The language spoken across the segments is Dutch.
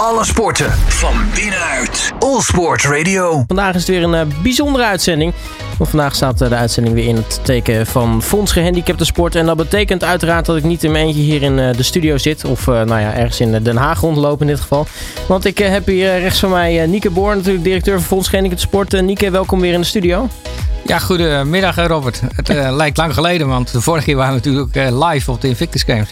Alle sporten van binnenuit. All Sport Radio. Vandaag is het weer een uh, bijzondere uitzending. Want vandaag staat uh, de uitzending weer in het teken van Fonds Gehandicapte Sport. En dat betekent uiteraard dat ik niet in mijn eentje hier in uh, de studio zit. Of nou ja, ergens in Den Haag rondlopen in dit geval. Want ik heb hier rechts van mij Nieke Boor, natuurlijk directeur van Fonds Gehandicapte Sport. Nieke, welkom weer in de studio. Ja, goedemiddag Robert. Het uh, lijkt lang geleden, want de vorige keer waren we natuurlijk uh, live op de Invictus Games.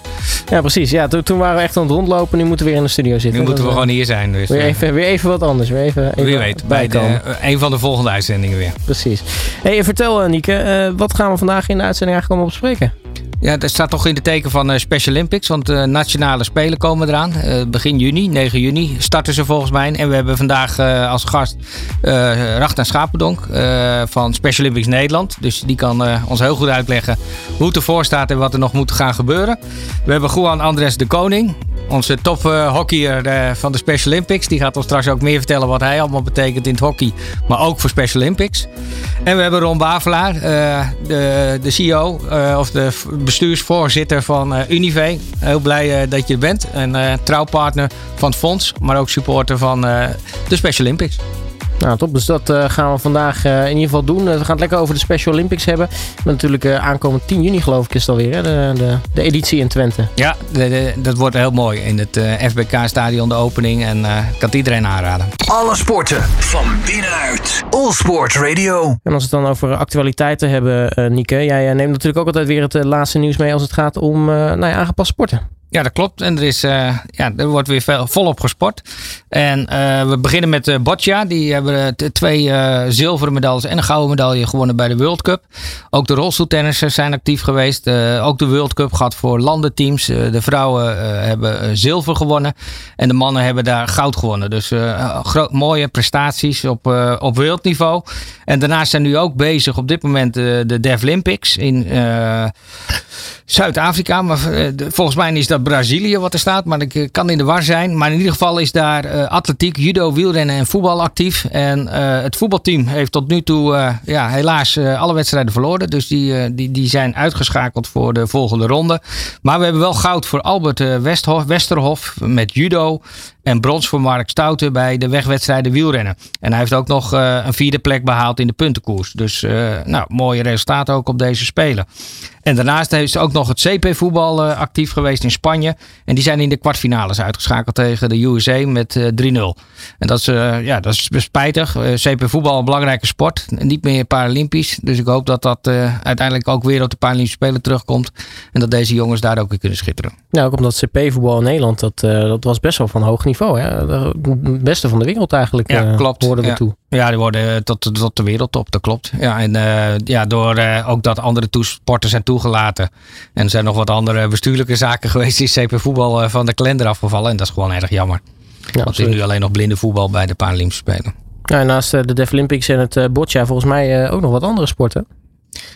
Ja, precies. Ja, toen, toen waren we echt aan het rondlopen. Nu moeten we weer in de studio zitten. Nu moeten we gewoon hier zijn. Dus, weer, even, weer even wat anders. Weer even, even Wie weet, bij de, een van de volgende uitzendingen weer. Precies. Hey, vertel Nieke, wat gaan we vandaag in de uitzending eigenlijk allemaal bespreken? Ja, dat staat toch in de teken van uh, Special Olympics. Want de uh, nationale spelen komen eraan. Uh, begin juni, 9 juni, starten ze volgens mij. En we hebben vandaag als gast Rachta Schapendonk van Special Olympics Nederland. Dus die kan ons heel goed uitleggen hoe het ervoor staat en wat er nog moet gaan gebeuren. We hebben Juan Andres de Koning. Onze top hockeyer van de Special Olympics. Die gaat ons straks ook meer vertellen wat hij allemaal betekent in het hockey. Maar ook voor Special Olympics. En we hebben Ron Bavelaar, de, de CEO of de bestuursvoorzitter van Unive. Heel blij dat je er bent. En trouwpartner van het fonds, maar ook supporter van de Special Olympics. Nou, top. Dus dat uh, gaan we vandaag uh, in ieder geval doen. Uh, we gaan het lekker over de Special Olympics hebben. Maar natuurlijk aankomend 10 juni geloof ik is het alweer, hè? De, de, de editie in Twente. Ja, de, de, dat wordt heel mooi. In het FBK-stadion de opening. En ik kan het iedereen aanraden. Alle sporten van binnenuit. All Sport Radio. En als we het dan over actualiteiten hebben, Nieke. Jij neemt natuurlijk ook altijd weer het laatste nieuws mee als het gaat om nou ja, aangepast sporten. Ja, dat klopt. En er, is, uh, ja, er wordt weer volop gesport. En uh, we beginnen met uh, Boccia. Die hebben twee zilveren medailles en een gouden medaille gewonnen bij de World Cup. Ook de rolstoeltennissers zijn actief geweest. ook de World Cup gaat voor landenteams. de vrouwen hebben zilver gewonnen. En de mannen hebben daar goud gewonnen. Dus mooie prestaties op, op wereldniveau. En daarnaast zijn nu ook bezig op dit moment de Deaflympics in Zuid-Afrika. Maar volgens mij is dat Brazilië wat er staat, maar ik kan in de war zijn. Maar in ieder geval is daar uh, atletiek, judo, wielrennen en voetbal actief. En uh, het voetbalteam heeft tot nu toe ja, helaas alle wedstrijden verloren. Dus die, die, die zijn uitgeschakeld voor de volgende ronde. Maar we hebben wel goud voor Albert Westerhof met judo. En brons voor Mark Stouten bij de wegwedstrijden wielrennen. En hij heeft ook nog een vierde plek behaald in de puntenkoers. Dus nou, mooie resultaten ook op deze Spelen. En daarnaast is ook nog het CP-voetbal actief geweest in Spanje. En die zijn in de kwartfinales uitgeschakeld tegen de USA met uh, 3-0. En dat is, ja, dat is spijtig. Uh, CP voetbal een belangrijke sport. Niet meer Paralympisch. Dus ik hoop dat dat uiteindelijk ook weer op de Paralympische Spelen terugkomt. En dat deze jongens daar ook weer kunnen schitteren. Ja, ook omdat CP voetbal in Nederland, dat, dat was best wel van hoog niveau. Hè? Het beste van de wereld eigenlijk ja, klopt. hoorden we ja. toe. Ja, die worden tot, tot de wereldtop, dat klopt. Ja, en ja, door ook dat andere sporten zijn toegelaten. En er zijn nog wat andere bestuurlijke zaken geweest die CP voetbal van de kalender afgevallen. En dat is gewoon erg jammer. Ja, Want er is nu alleen nog blinde voetbal bij de Paralympische Spelen. Ja, naast de Deaflympics en het boccia volgens mij ook nog wat andere sporten.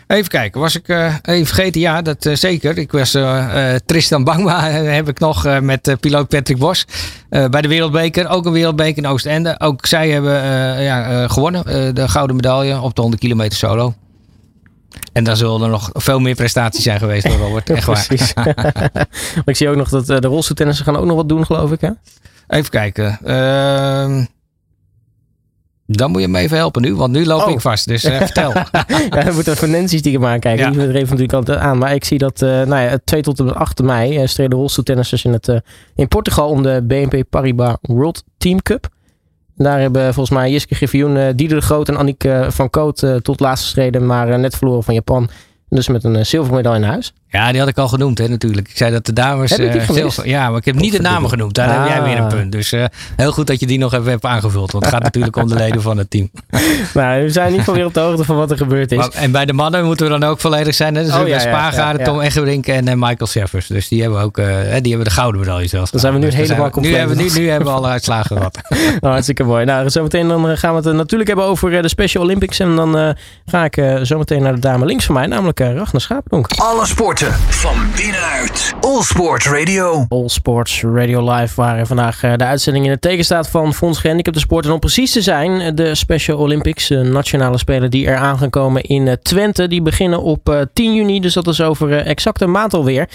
Even kijken, was ik uh, even vergeten? Ja, dat uh, zeker. Ik was uh, Tristan Bangma, heb ik nog met piloot Patrick Bos. bij de Wereldbeker, ook een Wereldbeker in Oostende. Ook zij hebben ja, gewonnen, de gouden medaille op de 100 kilometer solo. En dan zullen er nog veel meer prestaties zijn geweest door Robert. Echt waar. Precies. ik zie ook nog dat de rolstoeltennissen gaan ook nog wat doen, geloof ik. Hè? Even kijken. Dan moet je me even helpen nu, want nu loop oh. ik vast. Dus uh, vertel. ja, we moeten even Nancy stiekem aankijken. Ja. Die er even natuurlijk altijd aan. Maar ik zie dat uh, nou ja, 2 tot en met 8 mei uh, streden rolstoeltennissers in, het, in Portugal om de BNP Paribas World Team Cup. Daar hebben volgens mij Jiske Griffioen, Dieder de Groot en Annick uh, van Koot tot laatste streden, maar net verloren van Japan. Dus met een zilveren medaille in huis. Ja, die had ik al genoemd, hè, natuurlijk. Ik zei dat de dames. Heb uh, zilver, ja, maar ik heb niet de namen genoemd. Daar ah. heb jij weer een punt. Dus uh, heel goed dat je die nog even hebt aangevuld. Want het gaat natuurlijk om de leden van het team. nou, we zijn in ieder geval weer op de hoogte van wat er gebeurd is. Maar, en bij de mannen moeten we dan ook volledig zijn. Hè? Dus oh, ja, Spaargade, ja, ja, Tom Eggerink en uh, Michael Seffers. Dus die hebben ook die hebben de gouden medaille zelfs. Dan zijn we nu dus helemaal compleet. Nu hebben, nu, nu hebben we alle uitslagen gehad. nou, hartstikke mooi. Nou, zometeen dan gaan we het natuurlijk hebben over de Special Olympics. En dan ga ik zometeen naar de dame links van mij, namelijk Ragnar Schapendonk. Alle van binnenuit. All Sports Radio. All Sports Radio Live, waar vandaag de uitzending in het teken staat van Fonds Gehandicapte Sport. En om precies te zijn, de Special Olympics, nationale spelen die er aan gaan komen in Twente. Die beginnen op 10 juni, dus dat is over exact een maand alweer.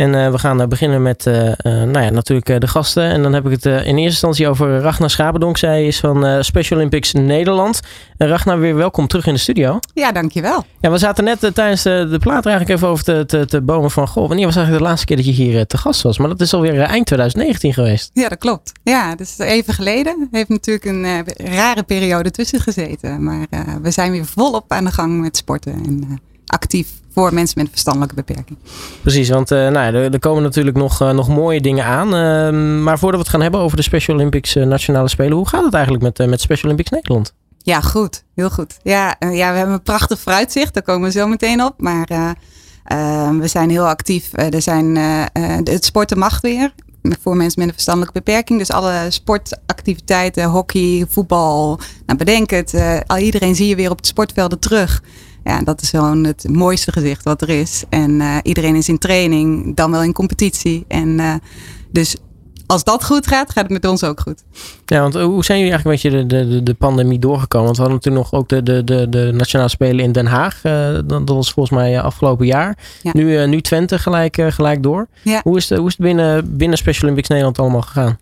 En we gaan beginnen met nou ja, natuurlijk de gasten. En dan heb ik het in eerste instantie over Ragnar Schabendonk. Zij is van Special Olympics Nederland. En Ragnar, weer welkom terug in de studio. Ja, dankjewel. Ja, we zaten net tijdens de, de plaat eigenlijk even over te, te, te bomen van... Goh, wanneer was eigenlijk de laatste keer dat je hier te gast was? Maar dat is alweer eind 2019 geweest. Ja, dat klopt. Ja, dat is even geleden. Heeft natuurlijk een rare periode tussen gezeten. Maar we zijn weer volop aan de gang met sporten. En, actief voor mensen met een verstandelijke beperking. Precies, want uh, nou ja, er, er, komen natuurlijk nog, uh, nog mooie dingen aan. Uh, maar voordat we het gaan hebben over de Special Olympics eh, Nationale Spelen, hoe gaat het eigenlijk met, met Special Olympics Nederland? Ja, goed. Heel goed. Ja, ja, we hebben een prachtig vooruitzicht. Daar komen we zo meteen op. Maar ehm, we zijn heel actief. er zijn, het sporten mag weer voor mensen met een verstandelijke beperking. Dus alle sportactiviteiten, hockey, voetbal, nou bedenk het. al iedereen zie je weer op het sportvelden terug. Ja, dat is gewoon het mooiste gezicht wat er is. En uh, iedereen is in training, dan wel in competitie. En uh, dus als dat goed gaat, gaat het met ons ook goed. Ja, want hoe zijn jullie eigenlijk een beetje de, de, de pandemie doorgekomen? Want we hadden natuurlijk nog ook de, de, de, de Nationale Spelen in Den Haag. Uh, dat, was volgens mij afgelopen jaar. Ja. Nu, nu Twente gelijk, gelijk door. Ja. Hoe is, de, hoe is het binnen, binnen Special Olympics Nederland allemaal gegaan?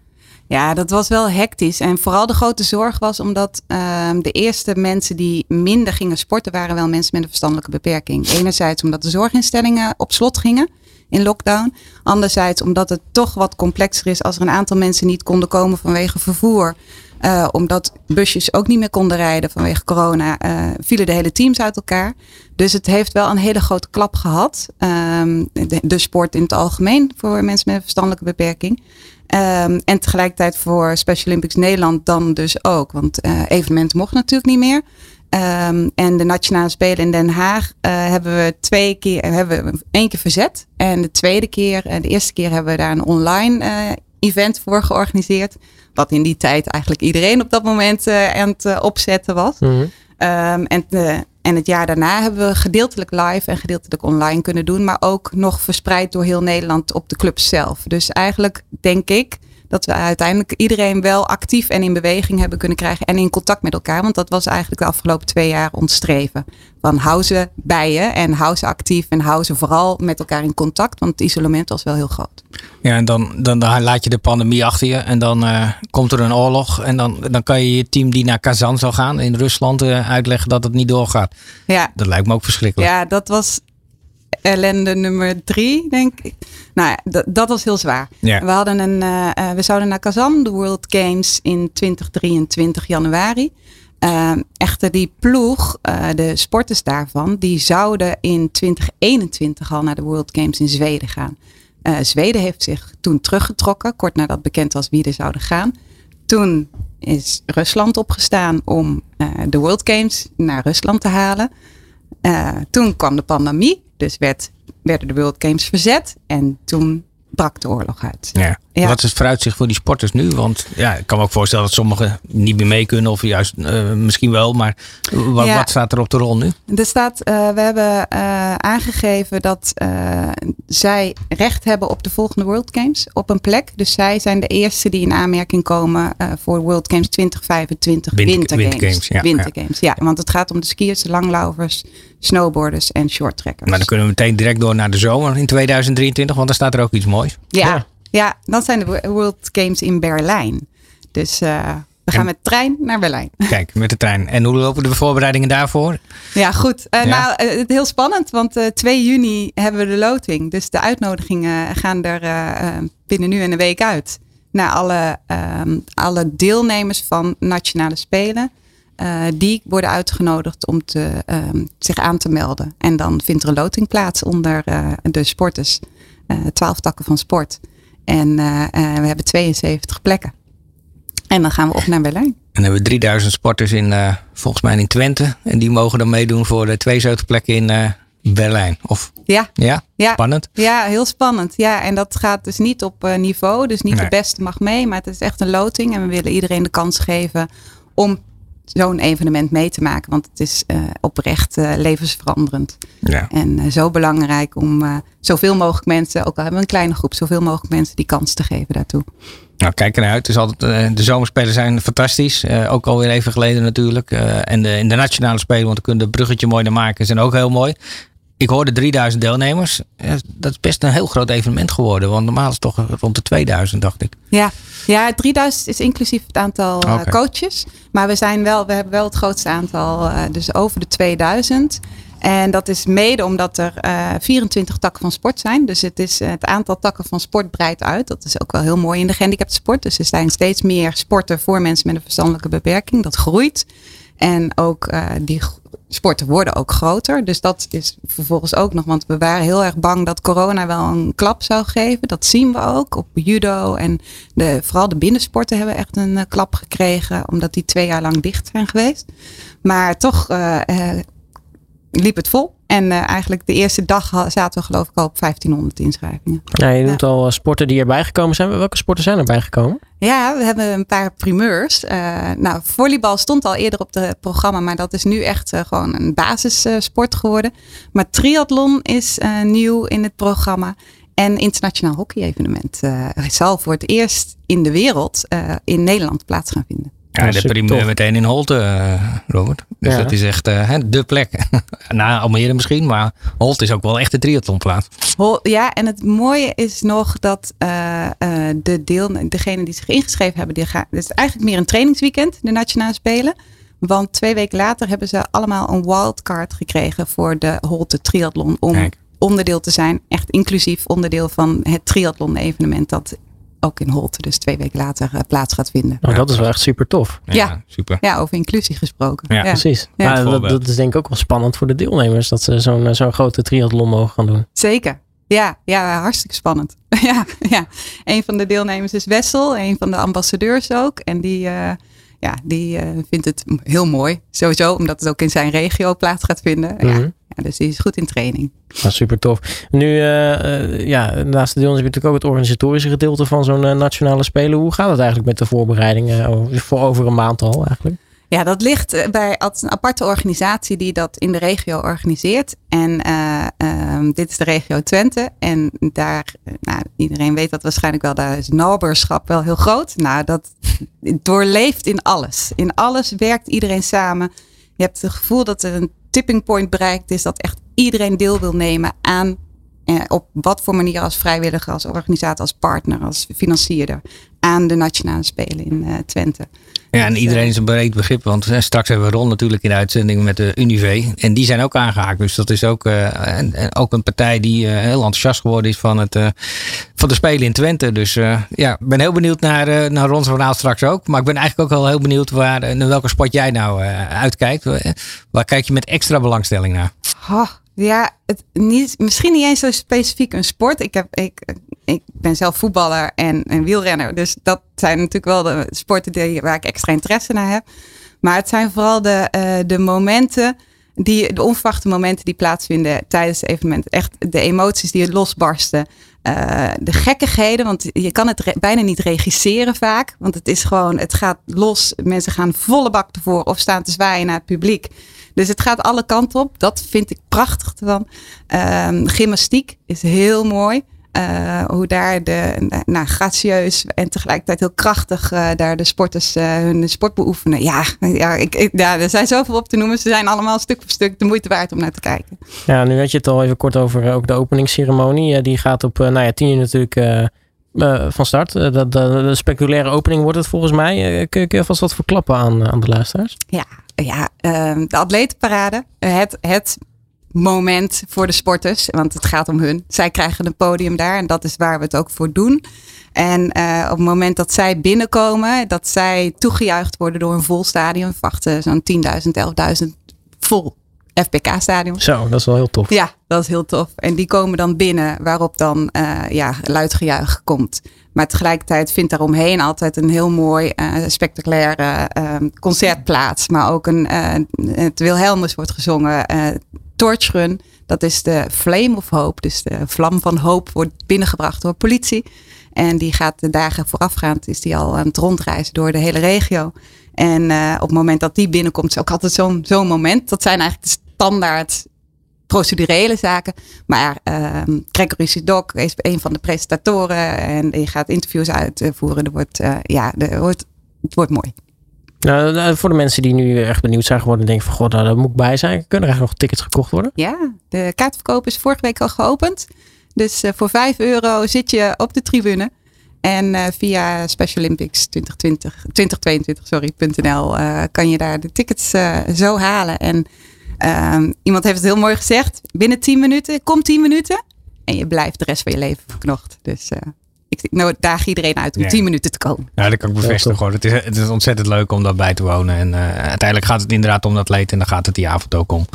Ja, dat was wel hectisch. En vooral de grote zorg was omdat uh, de eerste mensen die minder gingen sporten waren wel mensen met een verstandelijke beperking. Enerzijds omdat de zorginstellingen op slot gingen in lockdown. Anderzijds omdat het toch wat complexer is als er een aantal mensen niet konden komen vanwege vervoer. Uh, omdat busjes ook niet meer konden rijden vanwege corona, uh, vielen de hele teams uit elkaar. Dus het heeft wel een hele grote klap gehad. De, de, sport in het algemeen voor mensen met een verstandelijke beperking. Um, en tegelijkertijd voor Special Olympics Nederland dan dus ook. Want uh, evenementen mochten natuurlijk niet meer. Um, en de Nationale Spelen in Den Haag uh, hebben we twee keer, hebben we één keer verzet. En de tweede keer, uh, de eerste keer hebben we daar een online event voor georganiseerd. Wat in die tijd eigenlijk iedereen op dat moment aan het opzetten was. Mm -hmm. um, en de, en het jaar daarna hebben we gedeeltelijk live en gedeeltelijk online kunnen doen. Maar ook nog verspreid door heel Nederland op de club zelf. Dus eigenlijk denk ik dat we uiteindelijk iedereen wel actief en in beweging hebben kunnen krijgen. En in contact met elkaar. Want dat was eigenlijk de afgelopen twee jaar ons streven. Van hou ze bij je en hou ze actief en hou ze vooral met elkaar in contact. Want het isolement was wel heel groot. Ja, en dan, dan, dan laat je de pandemie achter je. En dan uh, komt er een oorlog. En dan, dan kan je je team die naar Kazan zou gaan in Rusland uh, uitleggen dat het niet doorgaat. Ja. Dat lijkt me ook verschrikkelijk. Ja, dat was ellende nummer drie, denk ik. Nou ja, dat was heel zwaar. We, hadden een, uh, we zouden naar Kazan, de World Games in 2023 januari. Uh, echter, die ploeg, de sporters daarvan, die zouden in 2021 al naar de World Games in Zweden gaan. Zweden heeft zich toen teruggetrokken, kort nadat bekend was wie er zouden gaan. Toen is Rusland opgestaan om de World Games naar Rusland te halen. toen kwam de pandemie. Dus werd, werden de World Games verzet. En toen brak de oorlog uit. Ja. Wat is het vooruitzicht voor die sporters nu? Want ja, ik kan me ook voorstellen dat sommigen niet meer mee kunnen. Of juist uh, misschien wel. Maar wat, ja. wat, staat er op de rol nu? Er staat, uh, we hebben uh, aangegeven dat zij recht hebben op de volgende World Games. Op een plek. Dus zij zijn de eerste die in aanmerking komen voor World Games 2025 Winter, Winter Games. Winter Games, ja, Winter ja. Games, ja. Want het gaat om de skiers, de langlaufers, snowboarders en shorttrekkers. Maar dan kunnen we meteen direct door naar de zomer in 2023. Want dan staat er ook iets moois. ja. Ja, dat zijn de World Games in Berlijn. Dus uh, we gaan en, met trein naar Berlijn. Kijk, met de trein. En hoe lopen de voorbereidingen daarvoor? Ja, goed. Uh, ja. Nou, uh, heel spannend, want 2 juni hebben we de loting. Dus de uitnodigingen gaan er binnen nu en een week uit. Naar alle, ehm, alle deelnemers van nationale spelen. die worden uitgenodigd om te, ehm, zich aan te melden. En dan vindt er een loting plaats onder de sporters. Twaalf takken van sport. En uh, uh, we hebben 72 plekken. En dan gaan we op naar Berlijn. En hebben we 3000 sporters in, uh, volgens mij in Twente. En die mogen dan meedoen voor de 72 plekken in Berlijn. Of, ja. ja. Ja. Spannend? Ja, heel spannend. Ja, en dat gaat dus niet op niveau. Dus niet nee. de beste mag mee. Maar het is echt een loting. En we willen iedereen de kans geven om zo'n evenement mee te maken. Want het is uh, oprecht uh, levensveranderend. Ja. En uh, zo belangrijk om zoveel mogelijk mensen, ook al hebben we een kleine groep, zoveel mogelijk mensen die kans te geven daartoe. Nou, kijk er naar uit. Dus altijd, de zomerspelen zijn fantastisch. ook alweer even geleden natuurlijk. en de, in de nationale spelen, want dan kunnen we het bruggetje mooi naar maken, zijn ook heel mooi. Ik hoorde 3000 deelnemers. Dat is best een heel groot evenement geworden. Want normaal is het toch rond de 2000, dacht ik. Ja, ja 3000 is inclusief het aantal uh, coaches. Maar we, zijn wel, we hebben wel het grootste aantal, uh, dus over de 2000. En dat is mede omdat er uh, 24 takken van sport zijn. Dus het, is, het aantal takken van sport breidt uit. Dat is ook wel heel mooi in de gehandicapte sport. Dus er zijn steeds meer sporten voor mensen met een verstandelijke beperking. Dat groeit. En ook uh, die sporten worden ook groter. Dus dat is vervolgens ook nog, want we waren heel erg bang dat corona wel een klap zou geven. Dat zien we ook op judo en de, vooral de binnensporten hebben echt een uh, klap gekregen, omdat die twee jaar lang dicht zijn geweest. Maar toch uh, liep het vol. En uh, eigenlijk de eerste dag zaten we geloof ik al op 1500 inschrijvingen. Ja, je noemt ja. al sporten die erbij gekomen zijn. Welke sporten zijn erbij gekomen? Ja, we hebben een paar primeurs. Uh, nou, volleybal stond al eerder op het programma, maar dat is nu echt uh, gewoon een basissport geworden. Maar triathlon is nieuw in het programma. En internationaal hockey-evenement zal voor het eerst in de wereld in Nederland plaats gaan vinden. Ja, de primeur meteen in Holte, uh, Robert. Dus ja. dat is echt uh, de plek. Na Almere misschien, maar Holte is ook wel echt de triathlonplaats. Ja, en het mooie is nog dat uh, de deel, degenen die zich ingeschreven hebben, die gaan, het is eigenlijk meer een trainingsweekend, de Nationale Spelen. Want twee weken later hebben ze allemaal een wildcard gekregen voor de Holte Triathlon. Om Kijk. onderdeel te zijn, echt inclusief onderdeel van het triathlon evenement dat ook in Holte, dus twee weken later uh, plaats gaat vinden. Oh, dat is wel echt super tof. Ja, ja, super. ja over inclusie gesproken. Ja, precies. Ja. Maar dat, dat, is denk ik ook wel spannend voor de deelnemers, dat ze zo'n zo'n grote triathlon mogen gaan doen. Zeker. Ja, ja, hartstikke spannend. ja, ja, een van de deelnemers is Wessel, een van de ambassadeurs ook. En die, uh, ja, die uh, vindt het heel mooi. Sowieso, omdat het ook in zijn regio plaats gaat vinden. Mm -hmm. Dus die is goed in training. Ja, super tof. Nu, uh, ja, naast de deel je natuurlijk ook het organisatorische gedeelte van zo'n uh, nationale spelen. Hoe gaat het eigenlijk met de voorbereidingen voor over een maand al eigenlijk? Ja, dat ligt bij een aparte organisatie die dat in de regio organiseert. En uh, dit is de regio Twente. En daar, nou, iedereen weet dat waarschijnlijk wel, daar is naberschap wel heel groot. Nou, dat doorleeft in alles. In alles werkt iedereen samen. Je hebt het gevoel dat er een tipping point bereikt is, dat echt iedereen deel wil nemen aan eh, op wat voor manier als vrijwilliger, als organisator, als partner, als financierder aan de nationale spelen in uh, Twente. Ja, en iedereen is een breed begrip, want uh, straks hebben we Ron natuurlijk in de uitzending met de Unive. En die zijn ook aangehaakt. Dus dat is ook, uh, en, en ook een partij die heel enthousiast geworden is van, het, van de Spelen in Twente. Dus ja, ik ben heel benieuwd naar, naar Ron's verhaal straks ook. Maar ik ben eigenlijk ook wel heel benieuwd waar, naar welke sport jij nou uitkijkt. Waar kijk je met extra belangstelling naar? Oh, ja, het, niet, misschien niet eens zo specifiek een sport. Ik, heb, ik, ik ben zelf voetballer en, en wielrenner. Dus dat zijn natuurlijk wel de sporten die, waar ik extra interesse naar heb. Maar het zijn vooral de, uh, de momenten, die, de onverwachte momenten die plaatsvinden tijdens het evenement. Echt de emoties die losbarsten. Uh, de gekkigheden, want je kan het bijna niet regisseren vaak. Want het is gewoon, het gaat los. Mensen gaan volle bak ervoor of staan te zwaaien naar het publiek. Dus het gaat alle kanten op. Dat vind ik prachtig. Um, gymnastiek is heel mooi. Uh, hoe daar de, nou, gracieus en tegelijkertijd heel krachtig uh, daar de sporters uh, hun sport beoefenen. Ja, ja, ik, ik, ja, er zijn zoveel op te noemen. Ze zijn allemaal stuk voor stuk de moeite waard om naar te kijken. Ja, nu had je het al even kort over ook de openingsceremonie. die gaat op nou ja, 10 uur natuurlijk van start. De, de, spectaculaire opening wordt het volgens mij. kun, je vast wat verklappen aan, aan de luisteraars? Ja, ja, uh, de atletenparade. Het, het moment voor de sporters, want het gaat om hun. Zij krijgen een podium daar en dat is waar we het ook voor doen. En uh, op het moment dat zij binnenkomen, dat zij toegejuicht worden door een vol stadion, verwachten zo'n 10.000, 11.000 vol FPK-stadion. Zo, dat is wel heel tof. Ja, dat is heel tof. En die komen dan binnen, waarop dan uh, ja, luid gejuich komt. Maar tegelijkertijd vindt daaromheen altijd een heel mooi, uh, spectaculaire uh, concert plaats. Maar ook een, het Wilhelmus wordt gezongen. Torchrun, dat is de Flame of Hope. Dus de vlam van hoop wordt binnengebracht door politie. En die gaat de dagen voorafgaand, is die al aan het rondreizen door de hele regio. En op het moment dat die binnenkomt, is ook altijd zo'n zo'n moment. Dat zijn eigenlijk de standaard procedurele zaken. Maar uh, Gregory Sidok is een van de presentatoren en die gaat interviews uitvoeren. Er wordt, uh, ja, er wordt, het wordt mooi. Nou, nou, voor de mensen die nu echt benieuwd zijn geworden en denken van god, nou, daar moet ik bij zijn. Kunnen er eigenlijk nog tickets gekocht worden? Ja, de kaartverkoop is vorige week al geopend. Dus uh, voor 5 euro zit je op de tribune. En uh, via Special Olympics 2020, 2022 sorry, .nl, uh, kan je daar de tickets zo halen. En ehm, iemand heeft het heel mooi gezegd. Binnen 10 minuten, kom 10 minuten. En je blijft de rest van je leven verknocht. Dus ik nou, daag iedereen uit om ja. 10 minuten te komen. Ja, dat kan ik bevestigen. Gewoon. Het, is, het is ontzettend leuk om daarbij te wonen. En uh, uiteindelijk gaat het inderdaad om dat leed. En dan gaat het die avond ook om.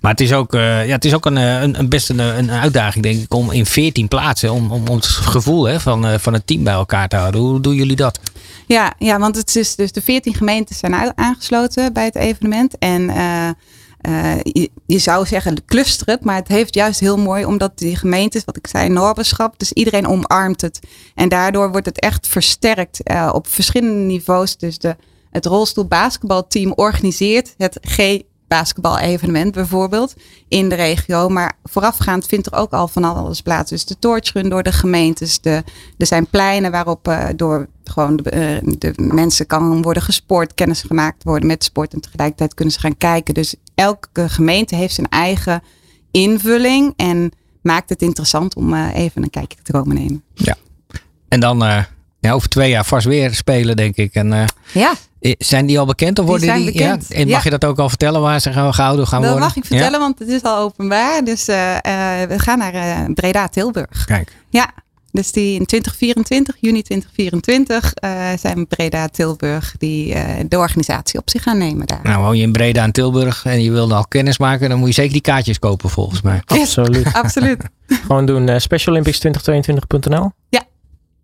Maar het is ook, uh, ja, het is ook een, een, een best een, een, uitdaging, denk ik, om in 14 plaatsen. Om, om, om het gevoel hè, van, uh, van het team bij elkaar te houden. Hoe doen jullie dat? Ja, ja want het is dus de 14 gemeenten zijn aangesloten bij het evenement. En uh, je, zou zeggen clusteren, maar het heeft juist heel mooi omdat die gemeentes, wat ik zei, Noorberschap, dus iedereen omarmt het. En daardoor wordt het echt versterkt uh, op verschillende niveaus. Dus de, het rolstoelbasketbalteam organiseert het G basketbal-evenement bijvoorbeeld in de regio. Maar voorafgaand vindt er ook al van alles plaats. Dus de torchrun door de gemeentes. De, er zijn pleinen waarop uh, door gewoon de, de, mensen kan worden gesport, kennis gemaakt worden met sport. En tegelijkertijd kunnen ze gaan kijken. Dus elke gemeente heeft zijn eigen invulling. En maakt het interessant om uh, even een kijkje te komen nemen. Ja. En dan ja, over twee jaar vast weer spelen, denk ik. En, ja. Zijn die al bekend of worden die? die? Ja? En mag je dat ook al vertellen waar ze gaan gehouden gaan dat worden? Dat mag ik vertellen, want het is al openbaar. Dus uh, we gaan naar Breda Tilburg. Kijk. Ja, dus die in 2024, juni 2024, zijn Breda Tilburg die de organisatie op zich gaan nemen daar. Nou, woon je in Breda en Tilburg en je wilde al kennis maken, dan moet je zeker die kaartjes kopen volgens mij. Absoluut. Absoluut. Gewoon doen specialolympics2022.nl. Ja.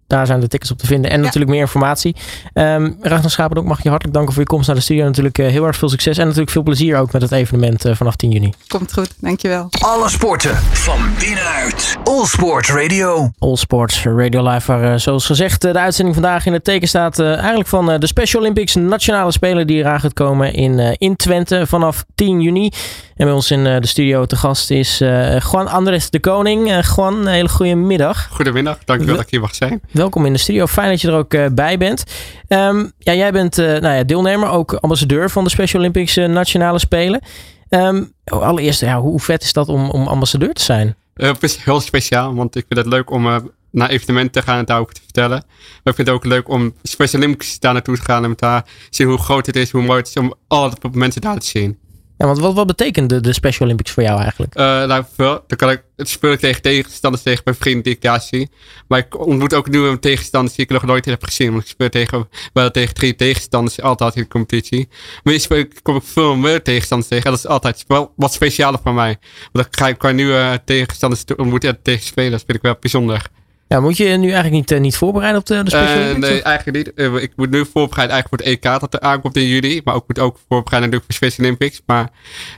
Daar zijn de tickets op te vinden. En ja. natuurlijk meer informatie. Um, Ragnar Schapendok, mag je hartelijk danken voor je komst naar de studio. Natuurlijk uh, heel erg veel succes. En natuurlijk veel plezier ook met het evenement uh, vanaf 10 juni. Komt goed, dankjewel. Alle sporten van binnenuit. All Sport Radio. All Sports Radio Live. Waar uh, zoals gezegd de uitzending vandaag in het teken staat. eigenlijk van de Special Olympics nationale spelen die eraan gaat komen in, in Twente vanaf 10 juni. En bij ons in de studio te gast is Juan Andres de Koning. Juan, een hele goede middag. Goedemiddag, dankjewel dat ik hier mag zijn. Welkom in de studio. Fijn dat je er ook bij bent. Um, ja, jij bent nou ja, deelnemer, ook ambassadeur van de Special Olympics Nationale Spelen. Um, allereerst, ja, hoe vet is dat om, om ambassadeur te zijn? het is heel speciaal, want ik vind het leuk om naar evenementen te gaan en daarover te vertellen. Maar ik vind het ook leuk om Special Olympics daar naartoe te gaan en daar zien hoe groot het is, hoe mooi het is om alle mensen daar te zien. Ja, want wat, wat betekent de, Special Olympics voor jou eigenlijk? Uh, nou. Dan kan ik, het speel ik tegen tegenstanders, tegen mijn vrienden die ik daar zie. Maar ik ontmoet ook nieuwe tegenstanders die ik nog nooit heb gezien. Want ik speel tegen, wel tegen drie tegenstanders altijd in de competitie. Ik, kom ik veel meer tegenstanders tegen. En dat is altijd wel wat specialer voor mij. Want dan ga ik qua nieuwe tegenstanders ontmoeten en tegen spelen. Dat vind ik wel bijzonder. Ja, moet je nu eigenlijk niet, uh, niet voorbereiden op de, de Special Olympics? Uh, nee, eigenlijk niet. Uh, ik moet nu voorbereiden eigenlijk voor het EK dat er aankomt in juli. Maar ik moet ook voorbereiden natuurlijk voor Special Olympics. Maar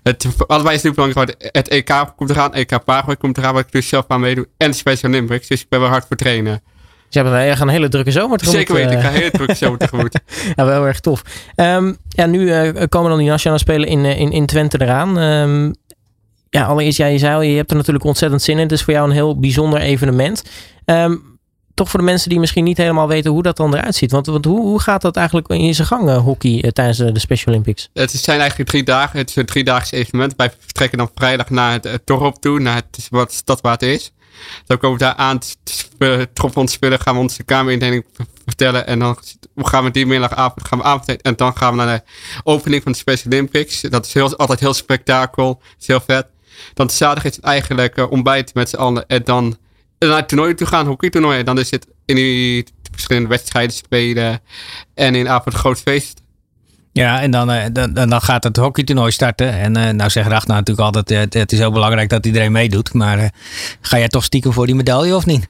het, allebei is natuurlijk belangrijk. Het EK komt eraan, EK Paraguay komt eraan, waar ik dus zelf aan meedoe. En de Special Olympics. Dus ik ben wel hard voor trainen. Dus je hebt een, een hele drukke zomer tegemoet. Zeker weten, ik ga een hele drukke zomer tegemoet. ja, wel erg tof. Um, ja, nu uh, komen dan die nationale spelen in, in, in Twente eraan. Um, ja, allereerst, ja, je zei je hebt er natuurlijk ontzettend zin in. Het is voor jou een heel bijzonder evenement. Um, toch voor de mensen die misschien niet helemaal weten hoe dat dan eruit ziet. Want, want hoe, hoe gaat dat eigenlijk in zijn gang, uh, hockey, uh, tijdens de, de, Special Olympics? Het zijn eigenlijk drie dagen. Het is een driedaags evenement. Wij vertrekken dan vrijdag naar het dorp toe, naar het, wat stad waar het is. Dan komen we daar aan te troffen ons spullen, gaan we onze kamerindeling vertellen. En dan gaan we die middagavond gaan we avond En dan gaan we naar de opening van de Special Olympics. Dat is heel, altijd heel spektakel. Is heel vet. Dan zaterdag is het eigenlijk ontbijt met z'n allen. En dan naar het toernooi toe gaan, hockeytoernooi. Dan is het in die verschillende wedstrijden spelen en in avond een groot feest. Ja, en dan, uh, dan, dan gaat het hockeytoernooi starten. En uh, nou zegt Ragnar natuurlijk altijd, het, het is heel belangrijk dat iedereen meedoet. Maar ga jij toch stiekem voor die medaille of niet?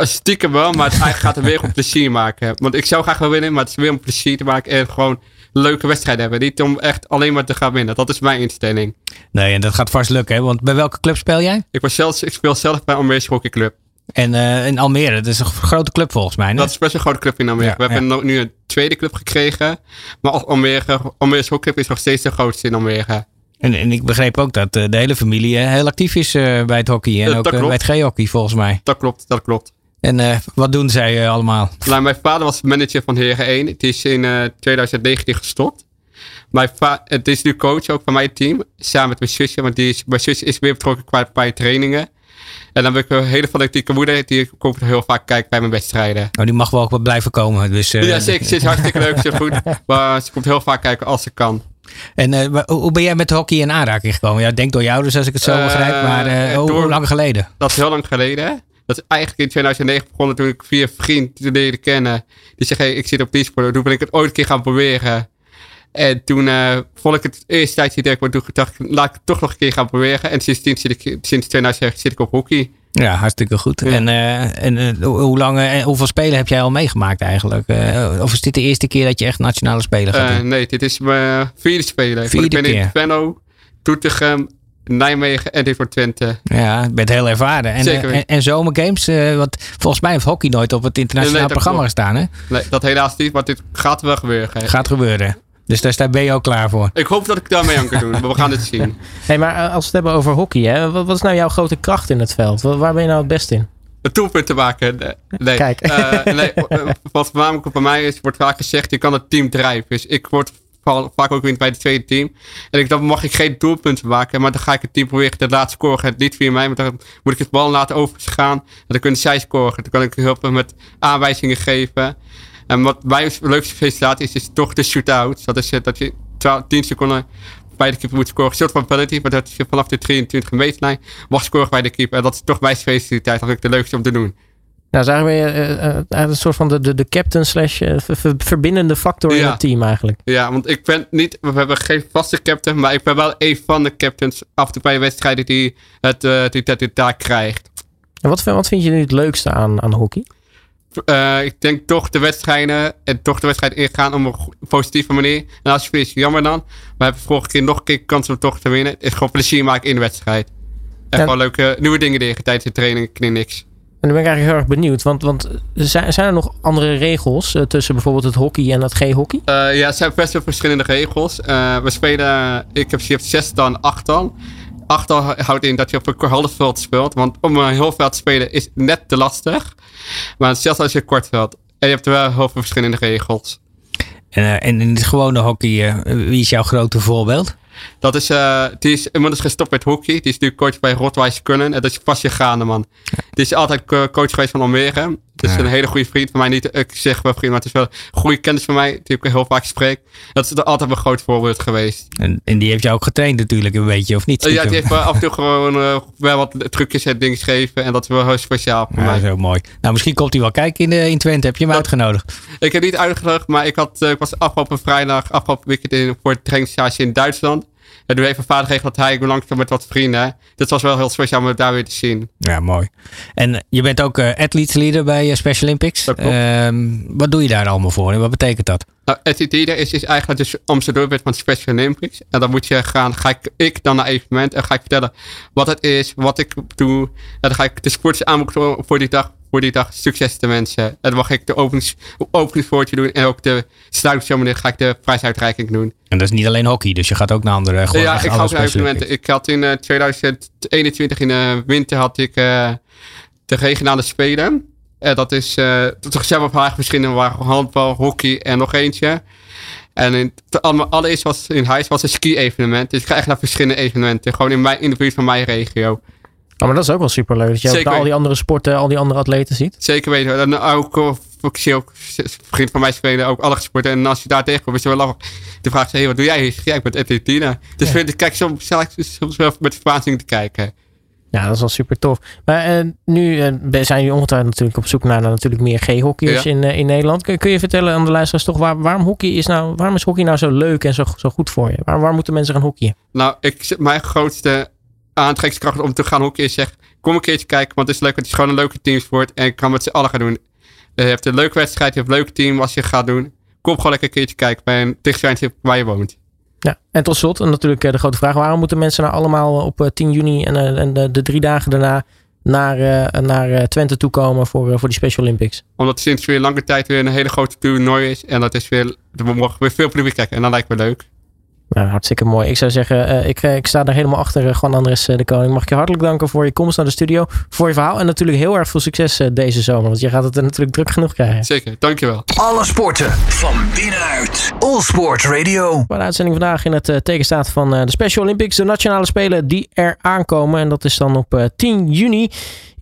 stiekem wel, maar het gaat er weer om plezier maken. Want ik zou graag wel winnen, maar het is weer om plezier te maken. En gewoon leuke wedstrijden hebben. Niet om echt alleen maar te gaan winnen. Dat is mijn instelling. Nee, en dat gaat vast lukken. Hè? Want bij welke club speel jij? Ik, was zelfs, ik speel zelf bij Almere Hockey Club. En uh, in Almere, dat is een grote club volgens mij. Ne? Dat is best een grote club in Almere. Ja, We ja. hebben nu een tweede club gekregen. Maar Almere, Almere Hockey Club is nog steeds de grootste in Almere. En, en ik begreep ook dat uh, de hele familie uh, heel actief is bij het hockey. En ook bij het G-hockey volgens mij. Dat klopt, dat klopt. En uh, wat doen zij uh, allemaal? Nou, mijn vader was manager van Heren 1. Het is in uh, 2019 gestopt. Mijn het is nu coach ook van mijn team. Samen met mijn zusje. Want die is, mijn zusje is weer betrokken qua bij trainingen. En dan heb ik een hele fanatieke moeder. Die komt heel vaak kijken bij mijn wedstrijden. Oh, die mag wel ook blijven komen. Dus, ja, zeker. Ze is hartstikke leuk. Ze goed. Maar ze komt heel vaak kijken als ze kan. En uh, hoe ben jij met hockey in aanraking gekomen? Ja, denk door je ouders als ik het zo begrijp. Maar uh, hoe lang geleden? Dat is heel lang geleden. Dat is eigenlijk in 2009 begonnen toen ik via vriend leerde kennen. Die zei, hey, ik zit op die sport. Toen ben ik het ooit een keer gaan proberen. En toen uh, vond ik het eerste tijdje direct, maar toen dacht ik, laat ik het toch nog een keer gaan proberen. En sindsdien zit ik, sinds 2009 zit ik op hockey. Ja, hartstikke goed. Ja. En, uh, en uh, hoe lang, hoeveel spelen heb jij al meegemaakt eigenlijk? of is dit de eerste keer dat je echt nationale speler gaat doen? Nee, dit is mijn vierde speler. Vierde ik ben keer. in Venlo, Toetegem, Nijmegen en dit voor Twente. Ja, bent heel ervaren. En, Zeker en, en zomergames, want volgens mij heeft hockey nooit op het internationaal Nee, programma gestaan. Hè? Nee, dat helaas niet, maar dit gaat wel gebeuren. Gaat gebeuren. Dus daar daar ben je ook klaar voor. Ik hoop dat ik daarmee aan kan doen, maar we gaan het zien. Hey, maar als we het hebben over hockey, hè, wat, wat is nou jouw grote kracht in het veld? Waar, ben je nou het best in? Een doelpunt te maken. Nee, nee. Kijk. Uh, nee wat voornamelijk bij mij is, wordt vaak gezegd, je kan het team drijven. Dus ik word vaak ook weer bij het tweede team. En ik, dan mag ik geen doelpunten maken, maar dan ga ik het team proberen te laten scoren. Het niet via mij, maar dan moet ik het bal laten overgaan. En dan kunnen zij scoren. Dan kan ik helpen met aanwijzingen geven. En wat mijn leukste felicitatie is, is toch de shootouts. Dat is dat je 10 seconden bij de keeper moet scoren. Een soort van penalty, maar dat je vanaf de 23 meterlijn mag scoren bij de keeper. En dat is toch mijn specialiteit. Dat vind ik de leukste om te doen. Nou, zagen we uh, uh, een soort van de, de, de captain slash ver, verbindende factor Ja. in het team eigenlijk. Ja, want ik ben niet, we hebben geen vaste captain, maar ik ben wel een van de captains af en toe bij wedstrijden die het, uh, die, die, die taak krijgt. En wat, wat vind je nu het leukste aan, aan hockey? Uh, ik denk toch de wedstrijden en toch de wedstrijd ingaan op een positieve manier. En als je verliest, jammer dan. We hebben vorige keer nog een keer kans om toch te winnen. Het is gewoon plezier maken in de wedstrijd. En gewoon leuke nieuwe dingen leren tijdens de training, niks. En dan ben ik eigenlijk heel erg benieuwd, want, want zijn, zijn er nog andere regels uh, tussen bijvoorbeeld het hockey en het G-hockey? Uh, ja, er zijn best wel verschillende regels. Uh, we spelen, ik heb je hebt zes dan acht dan. Achtal houdt in dat je op een half veld speelt. Want om een heel veld te spelen is net te lastig. Maar zelfs als je kort veld. En je hebt wel heel veel verschillende regels. En, uh, en in het gewone hockey, uh, wie is jouw grote voorbeeld? Dat is, uh, die is inmiddels gestopt met hockey. Die is nu coach bij Rotweiss Kunnen. En dat is Pasje Ganeman. Die is altijd coach geweest van Almere. Dat is ja. een hele goede vriend van mij. Niet, ik zeg wel vriend, maar het is wel een goede kennis van mij. Die ik heel vaak spreek. Dat is altijd mijn groot voorbeeld geweest. En, en die heeft jou ook getraind natuurlijk een beetje, of niet? Uh, ja, die heeft af en toe gewoon uh, wel wat trucjes en dingen gegeven. En dat is wel heel speciaal voor ja, mij. Heel mooi. Nou, misschien komt hij wel kijken in, in Twente. Heb je hem uitgenodigd? Ik heb niet uitgenodigd, maar ik, had, ik was afgelopen vrijdag, afgelopen weekend in, voor het trainingsstage in Duitsland. En toen heeft mijn vader geregeld dat hij langzaam met wat vrienden. Dat was wel heel speciaal om het daar weer te zien. Ja, mooi. En je bent ook uh, leader bij uh, Special Olympics. Uh, wat doe je daar allemaal voor en wat betekent dat? Nou, athlete leader is, is eigenlijk dus ambassadeur van Special Olympics. En dan moet je gaan, ga ik, ik dan naar evenement en ga ik vertellen wat het is, wat ik doe. En dan ga ik de sports aanmoedigen voor die dag voor die dag succes te wensen. En dan mag ik de openings, openingswoordje doen. En ook de sluitingsceremonie ga ik de prijsuitreiking doen. En dat is niet alleen hockey, dus je gaat ook naar andere gewoon Ja, ik ga ook naar evenementen. Ik had in uh, 2021 in de winter had ik uh, de regionale spelen. En dat is uh, toch zelf een paar verschillende waren handbal, hockey en nog eentje. En in, allereerst was in huis was een ski-evenement. Dus ik ga echt naar verschillende evenementen. Gewoon in, mijn, in de buurt van mijn regio. Oh, maar dat is ook wel superleuk. Dat je Zeker. al die andere sporten, al die andere atleten ziet. Zeker weten. En ook, ik zie ook vriend van mij spelen ook alle sporten. En als je daar tegenkomt, is het wel lachen. De vraag is, hey, wat doe jij? Ja, ik ben. Dus ja. vind, ik kijk soms, soms wel met verbazing te kijken. Ja, dat is wel super tof. Maar uh, nu uh, zijn jullie ongetwijfeld natuurlijk op zoek naar, naar natuurlijk meer G-hockeyers ja. in, uh, in Nederland. Kun, kun, je vertellen aan de luisteraars toch waar, waarom, hockey is nou, waarom is hockey nou zo leuk en zo, zo goed voor je? Waar, waar moeten mensen gaan hockeyen? Nou, ik, mijn grootste aantrekkingskracht om te gaan hockeyen is zeg, kom een keertje kijken, want het is leuk. Het is gewoon een leuke teamsport en ik kan met z'n allen gaan doen. Je hebt een leuke wedstrijd, je hebt een leuk team als je gaat doen. Kom gewoon lekker een keertje kijken bij een dichtstbijzijn waar je woont. Ja, en tot slot natuurlijk de grote vraag. Waarom moeten mensen nou allemaal op 10 juni en, en de, de, drie dagen daarna naar, naar Twente toe komen voor, voor die Special Olympics? Omdat het sinds weer lange tijd weer een hele grote toernooi is. En dat is weer, we mogen weer veel publiek kijken. En dat lijkt me leuk. Nou, hartstikke mooi. Ik zou zeggen, uh, ik, ik sta er helemaal achter. Uh, Juan Andres de Koning. Mag ik je hartelijk danken voor je komst naar de studio. Voor je verhaal. En natuurlijk heel erg veel succes deze zomer. Want je gaat het er natuurlijk druk genoeg krijgen. Zeker, dankjewel. Alle sporten van binnenuit. All Sport Radio. Bij de uitzending vandaag in het teken staat van de Special Olympics. De nationale spelen die er aankomen. En dat is dan op 10 juni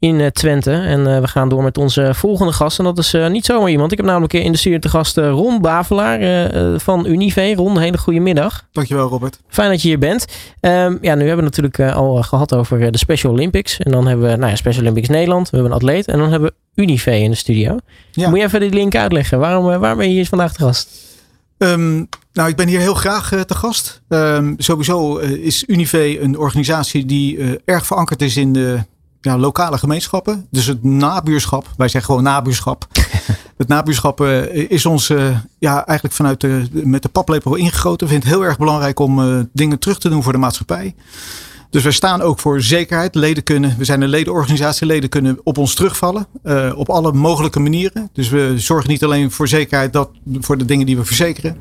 in Twente. En we gaan door met onze volgende gast. En dat is niet zomaar iemand. Ik heb namelijk in de studio te gast Ron Bavelaar van Unive. Ron, een hele goede middag. Dankjewel Robert. Fijn dat je hier bent. Um, ja, nu hebben we natuurlijk al gehad over de Special Olympics. En dan hebben we nou ja, Special Olympics Nederland. We hebben een atleet. En dan hebben we Unive in de studio. Ja. Moet je even die link uitleggen? Waarom, waarom ben je hier vandaag te gast? Um, nou, ik ben hier heel graag uh, te gast. Um, sowieso uh, is Unive een organisatie die uh, erg verankerd is in de ja, lokale gemeenschappen. Dus het nabuurschap. Wij zeggen gewoon nabuurschap. het nabuurschap uh, is ons uh, ja, eigenlijk vanuit de, met de paplepel ingegoten. We vinden het heel erg belangrijk om uh, dingen terug te doen voor de maatschappij. Dus wij staan ook voor zekerheid. Leden kunnen, we zijn een ledenorganisatie. Leden kunnen op ons terugvallen. op alle mogelijke manieren. Dus we zorgen niet alleen voor zekerheid dat, voor de dingen die we verzekeren.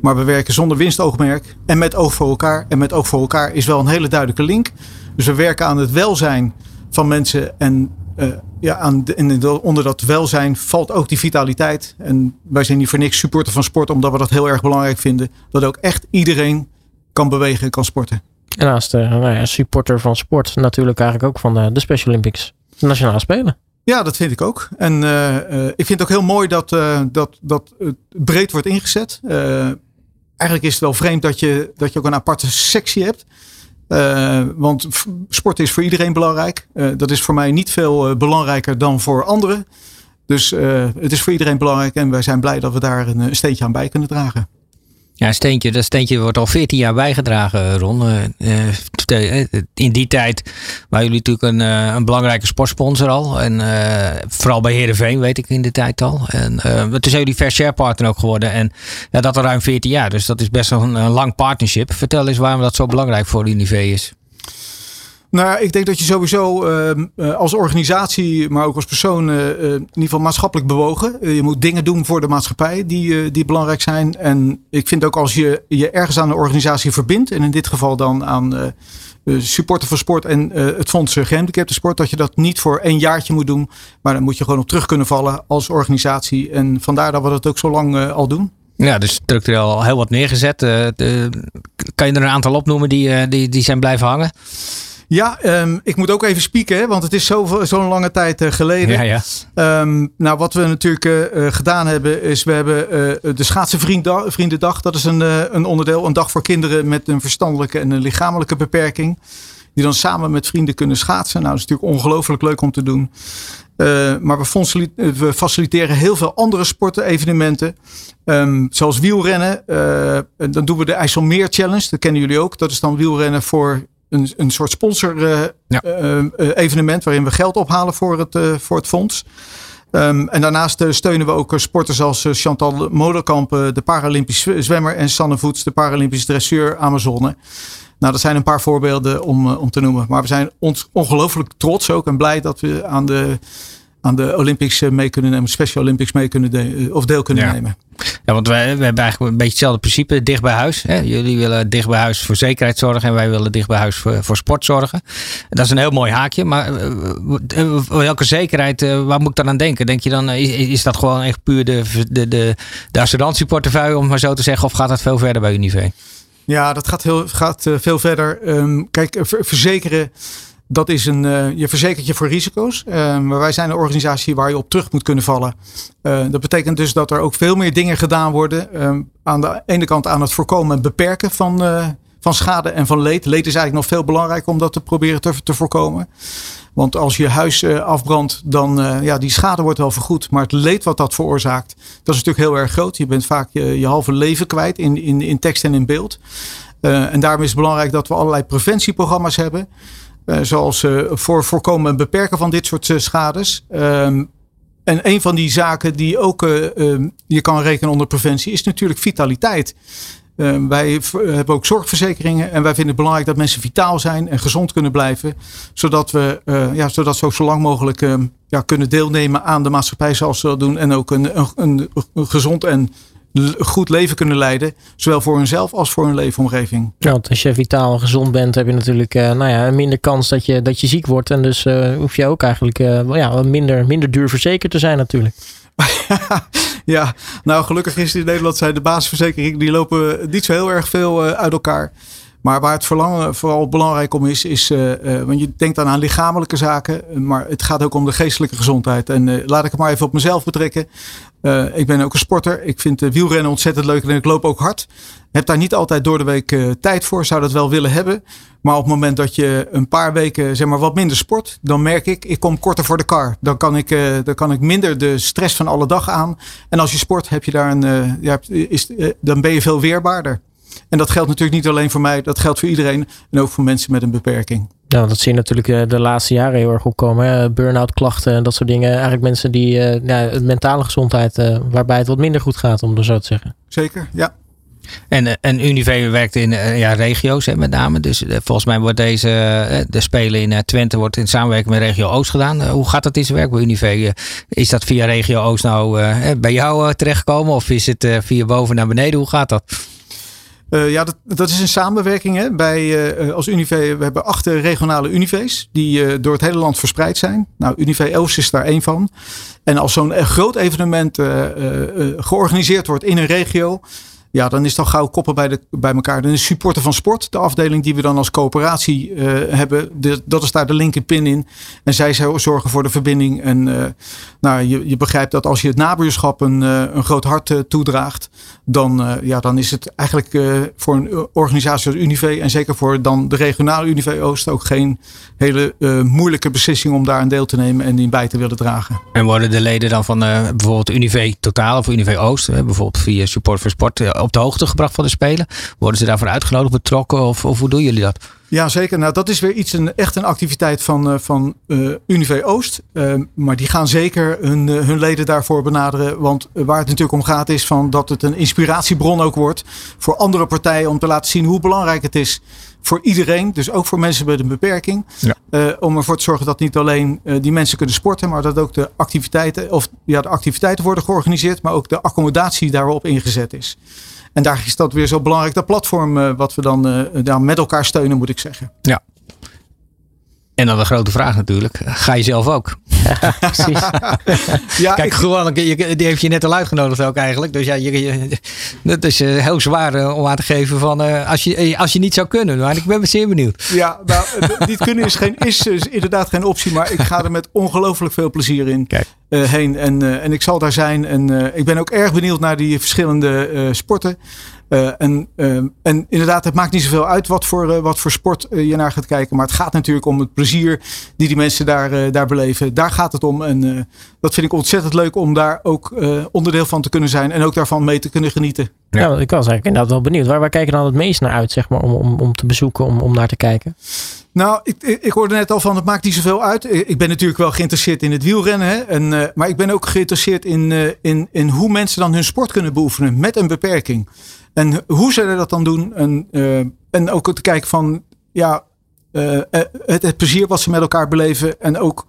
Maar we werken zonder winstoogmerk. En met oog voor elkaar. En met oog voor elkaar is wel een hele duidelijke link. Dus we werken aan het welzijn van mensen. En uh, ja, aan de, en onder dat welzijn valt ook die vitaliteit. En wij zijn niet voor niks supporter van sport, omdat we dat heel erg belangrijk vinden. Dat ook echt iedereen kan bewegen en kan sporten. En naast de nou ja, supporter van sport natuurlijk eigenlijk ook van de, de Special Olympics. De Nationale Spelen. Ja, dat vind ik ook. En uh, uh, ik vind het ook heel mooi dat, uh, dat, dat het breed wordt ingezet. eigenlijk is het wel vreemd dat je, dat je ook een aparte sectie hebt. Uh, want sport is voor iedereen belangrijk. Uh, dat is voor mij niet veel uh, belangrijker dan voor anderen. Dus het is voor iedereen belangrijk en wij zijn blij dat we daar een steentje aan bij kunnen dragen. Ja, steentje, dat steentje wordt al 14 jaar bijgedragen, Ron. Uh, in die tijd waren jullie natuurlijk een, een belangrijke sportsponsor al. En vooral bij Heerenveen weet ik in de tijd al. En toen zijn jullie fair share partner ook geworden. En ja, dat al ruim 14 jaar. Dus dat is best een, een lang partnership. Vertel eens waarom dat zo belangrijk voor Unive is. Nou, ik denk dat je sowieso uh, als organisatie, maar ook als persoon, uh, in ieder geval maatschappelijk bewogen. je moet dingen doen voor de maatschappij die, die belangrijk zijn. En ik vind ook als je je ergens aan de organisatie verbindt, en in dit geval dan aan supporter van sport en het Fonds Gehandicapten Sport, dat je dat niet voor één jaartje moet doen. Maar dan moet je gewoon op terug kunnen vallen als organisatie. En vandaar dat we dat ook zo lang al doen. Ja, dus structureel al heel wat neergezet. Kan je er een aantal opnoemen die, die, die zijn blijven hangen? Ja, um, ik moet ook even spieken, hè, want het is zo'n zo lange tijd uh, geleden. Ja, ja. Um, nou, wat we natuurlijk uh, gedaan hebben, is we hebben uh, de Schaatsenvriendendag. Dat is een, een onderdeel, een dag voor kinderen met een verstandelijke en een lichamelijke beperking. Die dan samen met vrienden kunnen schaatsen. Nou, dat is natuurlijk ongelooflijk leuk om te doen. maar we, we, faciliteren heel veel andere sporten, evenementen. Um, zoals wielrennen. dan doen we de IJsselmeer Challenge. Dat kennen jullie ook. Dat is dan wielrennen voor een, een soort sponsor uh, ja. uh, evenement waarin we geld ophalen voor het, voor het fonds. Um, en daarnaast steunen we ook sporters als Chantal Moderkamp, de Paralympisch zwemmer, en Sanne Voets, de Paralympisch dresseur Amazone. Nou, dat zijn een paar voorbeelden om, om te noemen. Maar we zijn ons ongelooflijk trots ook en blij dat we aan de aan de Olympics mee kunnen nemen, Special Olympics mee kunnen de, of deel kunnen nemen. Ja, want wij, wij hebben eigenlijk een beetje hetzelfde principe, dicht bij huis. Hè? Jullie willen dicht bij huis voor zekerheid zorgen en wij willen dicht bij huis voor, voor sport zorgen. Dat is een heel mooi haakje, maar uh, welke zekerheid, waar moet ik dan aan denken? Denk je dan, is, is dat gewoon echt puur de, de, de, de assurantieportefeuille, om maar zo te zeggen, of gaat dat veel verder bij Unive? Ja, dat gaat, heel, gaat veel verder. Um, kijk, verzekeren dat is een, uh, je verzekert je voor risico's. Uh, maar wij zijn een organisatie waar je op terug moet kunnen vallen. Uh, dat betekent dus dat er ook veel meer dingen gedaan worden. Ehm, aan de ene kant aan het voorkomen en beperken van, van schade en van leed. Leed is eigenlijk nog veel belangrijker om dat te proberen te, voorkomen. Want als je huis afbrandt, dan ja, die schade wordt wel vergoed. Maar het leed wat dat veroorzaakt, dat is natuurlijk heel erg groot. Je bent vaak je, je halve leven kwijt in, in, in tekst en in beeld. en daarom is het belangrijk dat we allerlei preventieprogramma's hebben. Uh, zoals uh, voor voorkomen en beperken van dit soort uh, schades. Um, en een van die zaken die ook ehm, je kan rekenen onder preventie is natuurlijk vitaliteit. Ehm, wij hebben ook zorgverzekeringen en wij vinden het belangrijk dat mensen vitaal zijn en gezond kunnen blijven. Zodat we ja, zodat ze ook zo lang mogelijk ja, kunnen deelnemen aan de maatschappij zoals ze dat doen. En ook een, een, een gezond en goed leven kunnen leiden. Zowel voor hunzelf als voor hun leefomgeving. Ja, want als je vitaal en gezond bent, heb je natuurlijk uh, nou ja, minder kans dat je, dat je ziek wordt. En dus uh, hoef je ook eigenlijk uh, ja, minder, minder duur verzekerd te zijn natuurlijk. ja, nou gelukkig is in Nederland zijn de basisverzekeringen die lopen niet zo heel erg veel uit elkaar. Maar waar het vooral belangrijk om is, is uh, want je denkt dan aan lichamelijke zaken, maar het gaat ook om de geestelijke gezondheid. En uh, laat ik het maar even op mezelf betrekken. Ik ben ook een sporter. Ik vind wielrennen ontzettend leuk en ik loop ook hard. Heb daar niet altijd door de week tijd voor, zou dat wel willen hebben. Maar op het moment dat je een paar weken zeg maar, wat minder sport, dan merk ik, ik kom korter voor de kar. Dan kan ik, dan kan ik minder de stress van alle dag aan. En als je sport, heb je daar een, ja, is, dan ben je veel weerbaarder. En dat geldt natuurlijk niet alleen voor mij, dat geldt voor iedereen. En ook voor mensen met een beperking. Nou, dat zie je natuurlijk eh, de laatste jaren heel erg opkomen. Burn-out klachten en dat soort dingen. Eigenlijk mensen die ja, mentale gezondheid, uh, waarbij het wat minder goed gaat, om er zo te zeggen. Zeker, ja. En, en Unive werkt in ja, regio's hè, met name. Dus volgens mij wordt deze, de Spelen in Twente wordt in samenwerking met Regio Oost gedaan. hoe gaat dat in zijn werk bij Unive? is dat via Regio Oost nou bij jou terechtgekomen? Of is het via boven naar beneden? Hoe gaat dat? Uh, ja, dat, dat is een samenwerking. Hè? Bij, uh, als Unive, we hebben acht regionale Unive's die door het hele land verspreid zijn. Nou, Unive Oost is daar één van. En als zo'n groot evenement georganiseerd wordt in een regio, ja, dan is dan gauw koppen bij, de, bij elkaar. Dan is supporter van sport, de afdeling die we dan als coöperatie uh, hebben. Dat is daar de linker pin in. En zij zorgen voor de verbinding. En uh, nou, je, je begrijpt dat als je het nabuurschap een, uh, een groot hart toedraagt. Dan, ja, dan is het eigenlijk voor een organisatie als Unive. En zeker voor dan de regionale Unive Oost ook geen hele moeilijke beslissing om daar een deel te nemen en die bij te willen dragen. En worden de leden dan van bijvoorbeeld Unive Totaal of Unive Oost, bijvoorbeeld via Support voor Sport op de hoogte gebracht van de Spelen? Worden ze daarvoor uitgenodigd, betrokken of, of hoe doen jullie dat? Ja, zeker. Nou, dat is weer iets, een, echt een activiteit van, uh, van uh, Unive Oost. Uh, maar die gaan zeker hun, hun leden daarvoor benaderen. Want waar het natuurlijk om gaat is van dat het een inspiratiebron ook wordt voor andere partijen om te laten zien hoe belangrijk het is voor iedereen, dus ook voor mensen met een beperking. Ja. Uh, om ervoor te zorgen dat niet alleen uh, die mensen kunnen sporten, maar dat ook de activiteiten, of ja, de activiteiten worden georganiseerd, maar ook de accommodatie daarop ingezet is. En daar is dat weer zo belangrijk, dat platform uh, wat we dan uh, met elkaar steunen, moet ik zeggen. Ja. En dan de grote vraag natuurlijk. Ga je zelf ook? Ja, precies. ja, Kijk, ik, gewoon, die heeft je net al uitgenodigd ook eigenlijk. Dus ja, je, je, dat is uh, heel zwaar uh, om aan te geven van uh, als, je, als je niet zou kunnen. Maar ik ben zeer benieuwd. Ja, nou, niet kunnen is, geen, is, is, inderdaad geen optie. Maar ik ga er met ongelooflijk veel plezier in heen. En, en ik zal daar zijn. En ik ben ook erg benieuwd naar die verschillende sporten. Uh, en, uh, en inderdaad, het maakt niet zoveel uit wat voor, uh, wat voor sport je naar gaat kijken. Maar het gaat natuurlijk om het plezier die die mensen daar, daar beleven. Daar gaat het om. En dat vind ik ontzettend leuk om daar ook onderdeel van te kunnen zijn. En ook daarvan mee te kunnen genieten. Ja, ja ik was eigenlijk inderdaad wel benieuwd. Waar, waar kijken dan het meest naar uit, zeg maar, om, om, om te bezoeken, om, om naar te kijken? Nou, ik, ik, hoorde net al van het maakt niet zoveel uit. Ik ben natuurlijk wel geïnteresseerd in het wielrennen. Hè? En, uh, maar ik ben ook geïnteresseerd in, uh, in, in hoe mensen dan hun sport kunnen beoefenen met een beperking. En hoe ze dat dan doen. En, uh, en ook te kijken van ja, het, het, plezier wat ze met elkaar beleven. En ook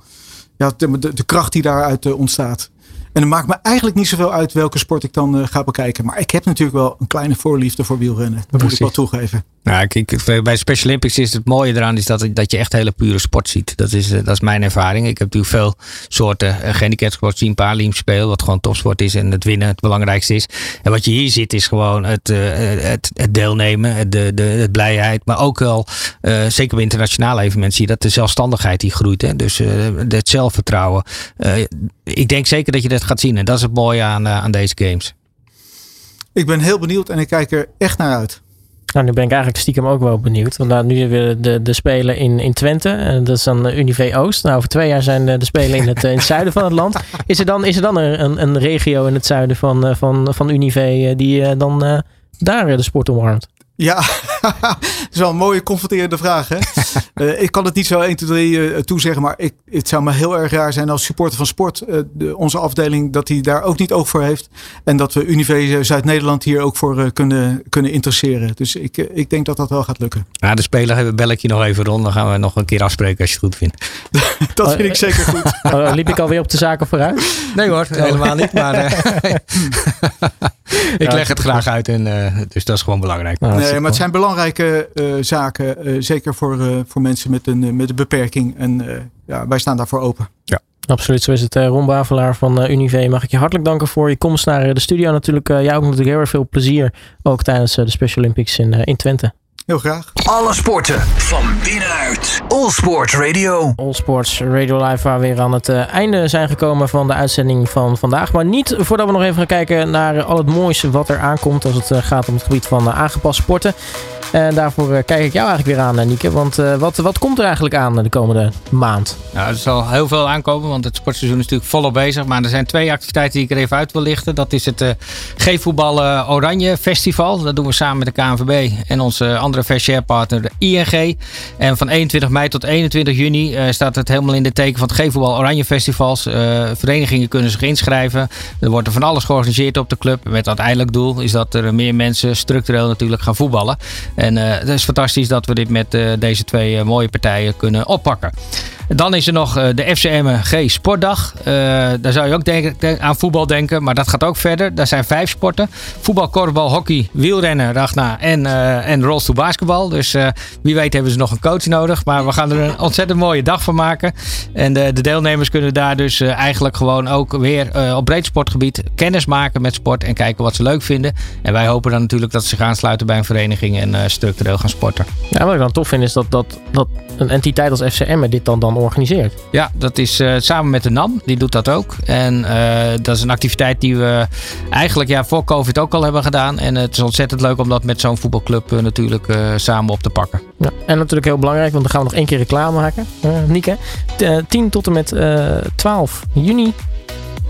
ja, de, de kracht die daaruit ontstaat. En het maakt me eigenlijk niet zoveel uit welke sport ik dan uh, ga bekijken. Maar ik heb natuurlijk wel een kleine voorliefde voor wielrennen. Dat moet ik wel toegeven. Nou, kijk, bij Special Olympics is het mooie eraan is dat, dat je echt hele pure sport ziet. Dat is, eh, dat is mijn ervaring. Ik heb natuurlijk veel soorten uh, gehandicapsport zien, spelen, wat gewoon topsport is en het winnen het belangrijkste is. En wat je hier ziet is gewoon het, het, het, deelnemen, de, de, het blijheid, maar ook wel, zeker bij internationale evenementen, zie je dat de zelfstandigheid die groeit. Hè? Dus het zelfvertrouwen. ik denk zeker dat je dat gaat zien en dat is het mooie aan, aan deze games. Ik ben heel benieuwd en ik kijk er echt naar uit. Nou, nu ben ik eigenlijk stiekem ook wel benieuwd. Want nou, nu hebben we de, de Spelen in, in Twente. En dat is dan Unive Oost. Nou, over twee jaar zijn de, de Spelen in het, in het zuiden van het land. Is er dan, is er dan een, een regio in het zuiden van, van, van Unive die dan daar de sport omarmt? Ja, dat is wel een mooie confronterende vraag. Hè? uh, ik kan het niet zo 1, 2, 3 uh, toezeggen. Maar ik, het zou me heel erg raar zijn als supporter van sport. Uh, de, onze afdeling dat hij daar ook niet oog voor heeft. En dat we Unive Zuid-Nederland hier ook voor kunnen, kunnen interesseren. Dus ik, ik denk dat dat wel gaat lukken. Ja, de speler bel ik je nog even rond. Dan gaan we nog een keer afspreken als je het goed vindt. dat vind ik zeker goed. Oh, liep ik alweer op de zaken vooruit? Nee hoor, helemaal niet. Maar ik leg het graag uit. En, dus dat is gewoon belangrijk. Nou, nee, maar het zijn belangrijke uh, zaken. Uh, zeker voor, uh, voor mensen met een, met een beperking. En ja, wij staan daarvoor open. Ja. Absoluut, zo is het. Ron Bavelaar van Unive, mag ik je hartelijk danken voor je komst naar de studio. Natuurlijk, jou ook natuurlijk heel erg veel plezier. Ook tijdens de Special Olympics in, in Twente. Heel graag. Alle sporten van binnenuit. All Sport Radio. All Sports Radio Live, waar we weer aan het uh, einde zijn gekomen van de uitzending van vandaag. Maar niet voordat we nog even gaan kijken naar al het mooiste wat er aankomt als het uh, gaat om het gebied van uh, aangepast sporten. En daarvoor kijk ik jou eigenlijk weer aan, Nieke. Want wat, wat komt er eigenlijk aan de komende maand? Nou, er zal heel veel aankomen, want het sportseizoen is natuurlijk volop bezig. Maar er zijn twee activiteiten die ik er even uit wil lichten. Dat is het G-voetbal Oranje Festival. Dat doen we samen met de KNVB en onze andere fair partner de ING. En van 21 mei tot 21 juni staat het helemaal in de teken van het G-voetbal Oranje Festivals. Verenigingen kunnen zich inschrijven. Er wordt er van alles georganiseerd op de club. Met uiteindelijk doel is dat er meer mensen structureel natuurlijk gaan voetballen. En uh, het is fantastisch dat we dit met deze twee mooie partijen kunnen oppakken. Dan is er nog de FCM G Sportdag. Uh, daar zou je ook denken, aan voetbal denken, maar dat gaat ook verder. Daar zijn vijf sporten: voetbal, korfbal, hockey, wielrennen, Ragna en, uh, en basketbal. Dus wie weet hebben ze nog een coach nodig. Maar we gaan er een ontzettend mooie dag van maken. En de, de deelnemers kunnen daar dus eigenlijk gewoon ook weer op breed sportgebied kennis maken met sport en kijken wat ze leuk vinden. En wij hopen dan natuurlijk dat ze zich aansluiten bij een vereniging en structureel gaan sporten. Ja, wat ik dan tof vind is dat, dat, dat een entiteit als FCM dit dan, dan organiseert. Ja, dat is uh, samen met de NAM. Die doet dat ook. En uh, dat is een activiteit die we eigenlijk ja, voor COVID ook al hebben gedaan. En het is ontzettend leuk om dat met zo'n voetbalclub uh, natuurlijk samen op te pakken. Ja, en natuurlijk heel belangrijk, want dan gaan we nog één keer reclame maken. Nieke, 10 tot en met 12 juni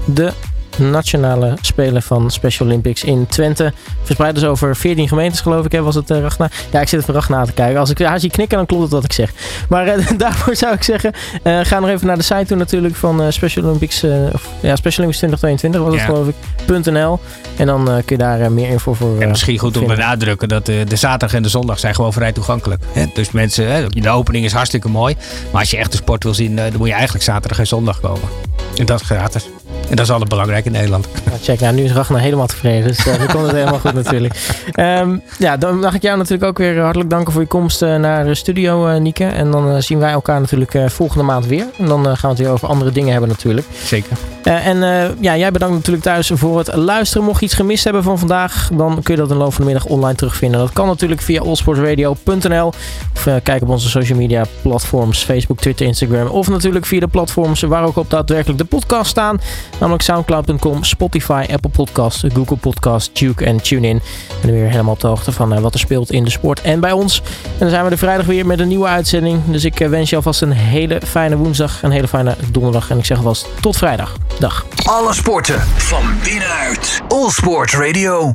de nationale spelen van Special Olympics in Twente. Verspreid dus over 14 gemeentes, geloof ik, hè, was het uh, Ragna? Ja, ik zit even Ragna te kijken. Als ik haar zie knikken, dan klopt het wat ik zeg. Maar uh, daarvoor zou ik zeggen, uh, ga nog even naar de site toe natuurlijk van Special Olympics, of, ja, Special Olympics 2022 was het geloof ik, .nl. En dan kun je daar meer info voor En misschien goed om te benadrukken dat de zaterdag en de zondag zijn gewoon vrij toegankelijk. Hè? Dus mensen, hè, de opening is hartstikke mooi. Maar als je echt de sport wil zien, dan moet je eigenlijk zaterdag en zondag komen. En dat is gratis. En dat is altijd belangrijk in Nederland. Nou, check, nou, nu is Ragnar helemaal tevreden. Dus uh, nu komt het helemaal goed natuurlijk. Um, ja, dan mag ik jou natuurlijk ook weer hartelijk danken voor je komst uh, naar de studio, uh, Nieke. En dan zien wij elkaar natuurlijk volgende maand weer. En dan gaan we het weer over andere dingen hebben natuurlijk. Zeker. en ja, jij bedankt natuurlijk thuis voor het luisteren. Mocht je iets gemist hebben van vandaag, dan kun je dat in de loop van de middag online terugvinden. Dat kan natuurlijk via allsportsradio.nl of kijk op onze social media platforms, Facebook, Twitter, Instagram. Of natuurlijk via de platforms waar ook op daadwerkelijk de podcast staan. Namelijk soundcloud.com, Spotify, Apple Podcasts, Google Podcasts, Duke en TuneIn. En weer helemaal op de hoogte van uh, wat er speelt in de sport en bij ons. En dan zijn we er vrijdag weer met een nieuwe uitzending. Dus ik uh, wens je alvast een hele fijne woensdag, een hele fijne donderdag. En ik zeg alvast tot vrijdag. Dag. Alle sporten van binnenuit. All Sport Radio.